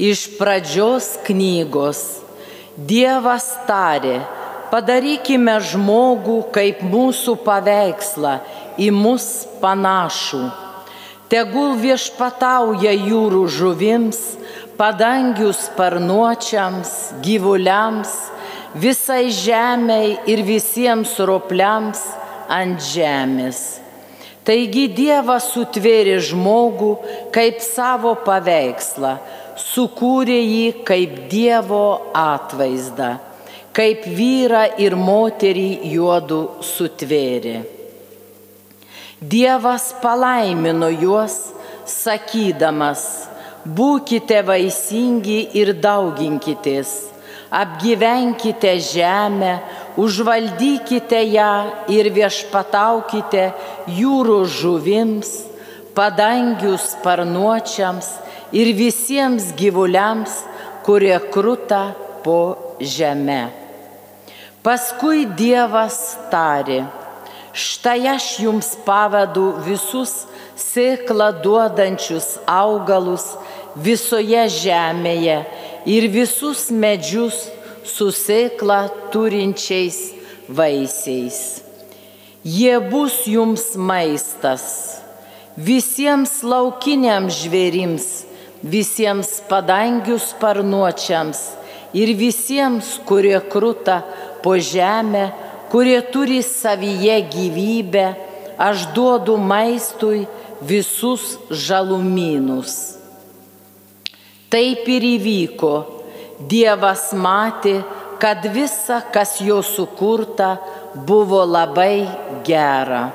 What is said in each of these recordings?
Iš pradžios knygos Dievas tarė, padarykime žmogų kaip mūsų paveikslą, į mus panašų. Tegul viešpatauja jūrų žuvims, padangių sparnuočiams, gyvuliams, visai žemiai ir visiems ropliams ant žemės. Taigi Dievas sutvėrė žmogų kaip savo paveikslą, sukūrė jį kaip Dievo atvaizdą, kaip vyrą ir moterį juodų sutvėrė. Dievas palaimino juos, sakydamas, būkite vaisingi ir dauginkitės, apgyvenkite žemę, užvaldykite ją ir viešpataukite jūrų žuvims, padangių sparnuočiams, ir visiems gyvuliams, kurie kruta po žemę. Paskui Dievas tarė, štai aš jums pavadu visus sėklą duodančius augalus visoje žemėje ir visus medžius su sėklą turinčiais vaisiais. Jie bus jums maistas, visiems laukiniams žvėrims visiems padangių sparnuočiams ir visiems, kurie kruta po žemę, kurie turi savyje gyvybę, aš duodu maistui visus žalumynus. Taip ir įvyko. Dievas matė, kad visa, kas jo sukurta, buvo labai gera.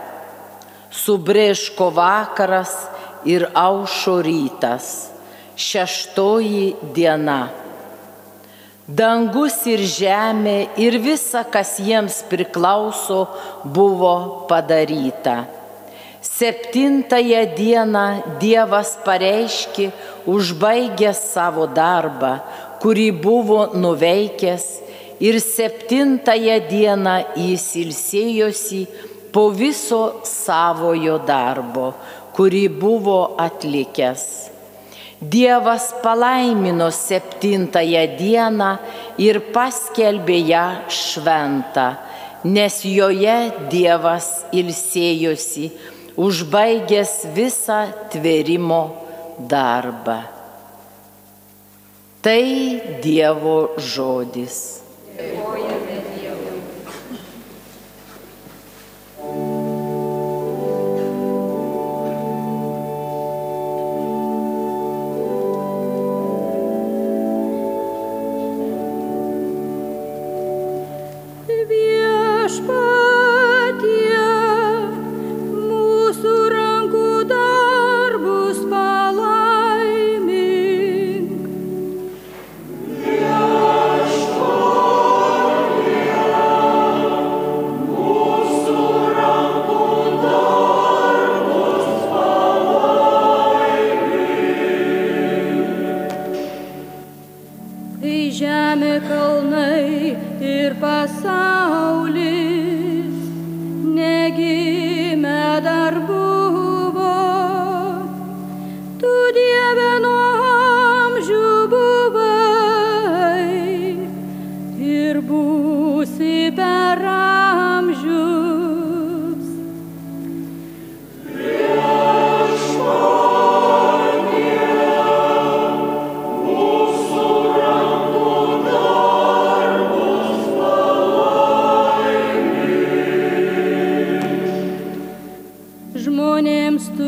Subrėžko vakaras ir aušo rytas šeštoji diena. Dangus ir žemė ir visa, kas jiems priklauso, buvo padaryta. Septintąją dieną Dievas pareiškė, užbaigęs savo darbą, kurį buvo nuveikęs, ir septintąją dieną jis ilsėjosi po viso savojo darbo, kurį buvo atlikęs. Dievas palaimino septintąją dieną ir paskelbė ją šventą, nes joje Dievas ilsėjosi, užbaigęs visą tvėrimo darbą. Tai Dievo žodis. Dėkojame.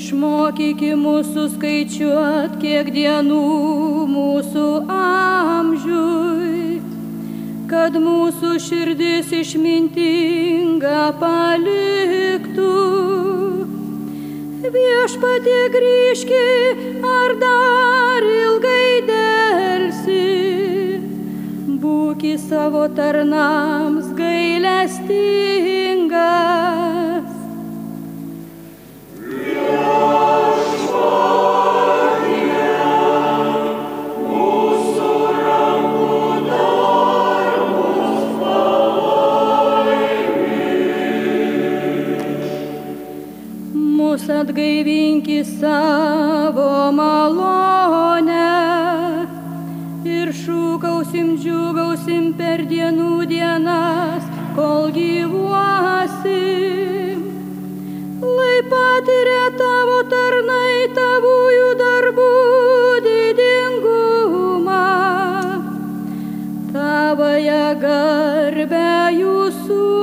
Išmokyki mūsų skaičiuot, kiek dienų mūsų amžiui, kad mūsų širdis išmintinga paliktų. Viešpatie grįžki, ar dar ilgai dėlsi, būki savo tarnams gailestingas. Mūsų atgaivinki savo malonę ir šūkausim, džiugausim per dienų dienas, kol gyvuosim. Lai patiria tavo tarnai tavųjų darbų didingumą, tavoje garbę jūsų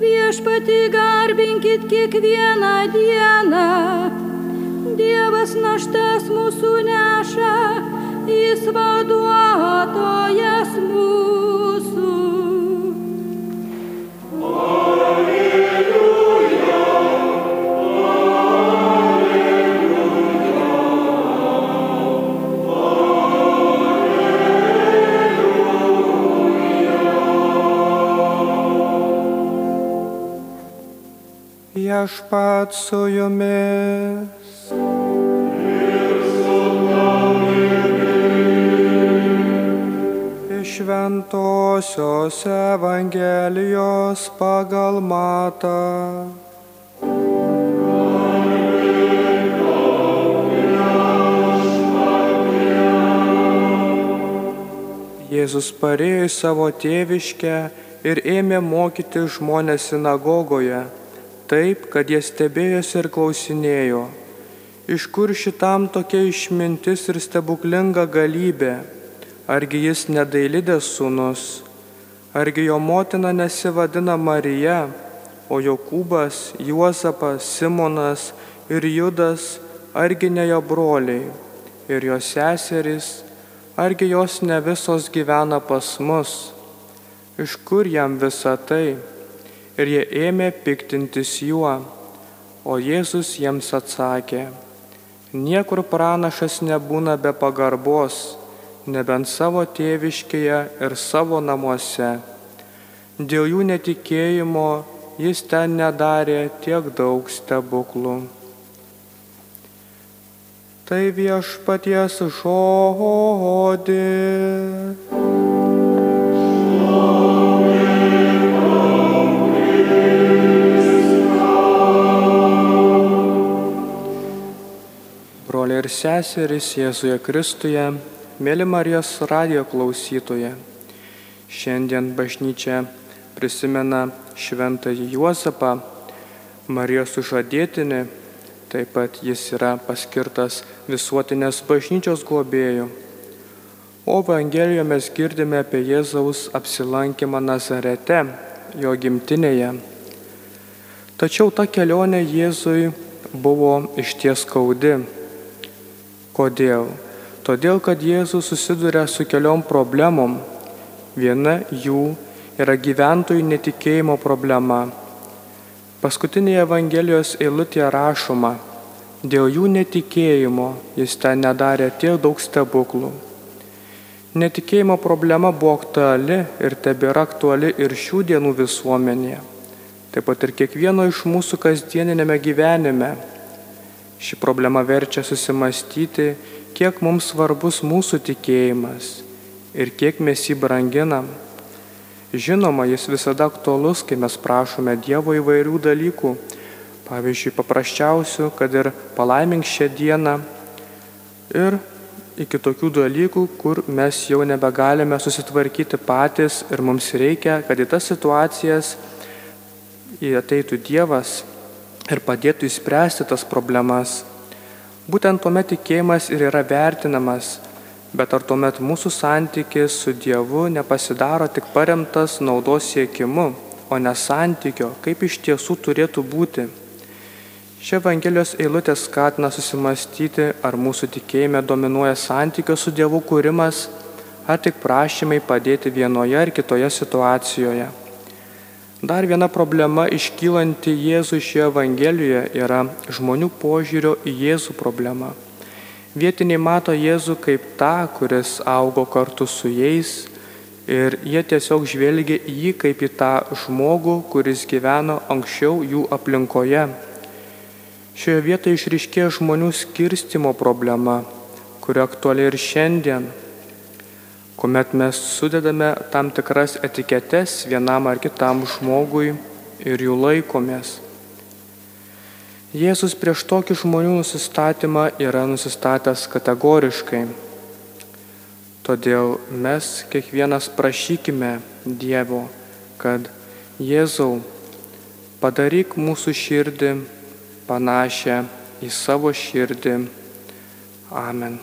Viešpati garbinkit kiekvieną dieną. Dievas naštas mūsų neša, jis vaduotojas mūsų. Viešpat su jumis. Iš Šventojios Evangelijos pagal matą. Jėzus parėjo į savo tėviškę ir ėmė mokyti žmonės sinagogoje, taip, kad jie stebėjosi ir klausinėjo, iš kur šitam tokia išmintis ir stebuklinga galybė, argi jis nedailidės sūnus, argi jo motina nesivadina Marija, o Jokūbas, Juozapas, Simonas ir Judas, argi ne jo broliai? Ir jo seserys, argi jos ne visos gyvena pas mus, iš kur jam visa tai? Ir jie ėmė piktintis juo, o Jėzus jiems atsakė, niekur pranašas nebūna be pagarbos, nebent savo tėviškėje ir savo namuose. Dėl jų netikėjimo jis ten nedarė tiek daug stebuklų. Tai viešpaties žodis. Broliai ir seserys Jėzuje Kristuje, mėly Marijos radijo klausytoje. Šiandien bažnyčia prisimena šventąjį Juozapą, Marijos sužadėtinį, taip pat jis yra paskirtas visuotinės bažnyčios globėjų. O Evangelijoje mes girdime apie Jėzaus apsilankymą Nazarete, jo gimtinėje. Tačiau ta kelionė Jėzui buvo išties skaudi. Kodėl? Todėl, kad Jėzus susiduria su keliom problemom. Viena jų yra gyventojų netikėjimo problema. Paskutinėje Evangelijos eilutėje rašoma, dėl jų netikėjimo jis ten nedarė tiek daug stebuklų. Netikėjimo problema buvo aktuali ir tebėra aktuali ir šių dienų visuomenėje. Taip pat ir kiekvieno iš mūsų kasdieninėme gyvenime. Ši problema verčia susimastyti, kiek mums svarbus mūsų tikėjimas ir kiek mes jį branginam. Žinoma, jis visada aktualus, kai mes prašome Dievo įvairių dalykų. Pavyzdžiui, paprasčiausių, kad ir palaimink šią dieną. Ir iki tokių dalykų, kur mes jau nebegalime susitvarkyti patys ir mums reikia, kad į tas situacijas ateitų Dievas ir padėtų įspręsti tas problemas. Būtent tuomet tikėjimas ir yra vertinamas, bet ar tuomet mūsų santykis su Dievu nepasidaro tik paremtas naudos siekimu, o ne santykio, kaip iš tiesų turėtų būti. Šia Evangelijos eilutė skatina susimastyti, ar mūsų tikėjime dominuoja santykio su Dievu kūrimas, ar tik prašymai padėti vienoje ar kitoje situacijoje. Dar viena problema iškylanti Jėzų šioje Evangelijoje yra žmonių požiūrio į Jėzų problema. Vietiniai mato Jėzų kaip tą, kuris augo kartu su jais ir jie tiesiog žvelgia į jį kaip į tą žmogų, kuris gyveno anksčiau jų aplinkoje Šioje vietoje išriškėja žmonių skirstimo problema, kuri aktuali ir šiandien, kuomet mes sudedame tam tikras etiketes vienam ar kitam žmogui ir jų laikomės. Jėzus prieš tokį žmonių nusistatymą yra nusistatęs kategoriškai. Todėl mes kiekvienas prašykime Dievo, kad Jėzau padaryk mūsų širdį panašią į savo širdį. Amen.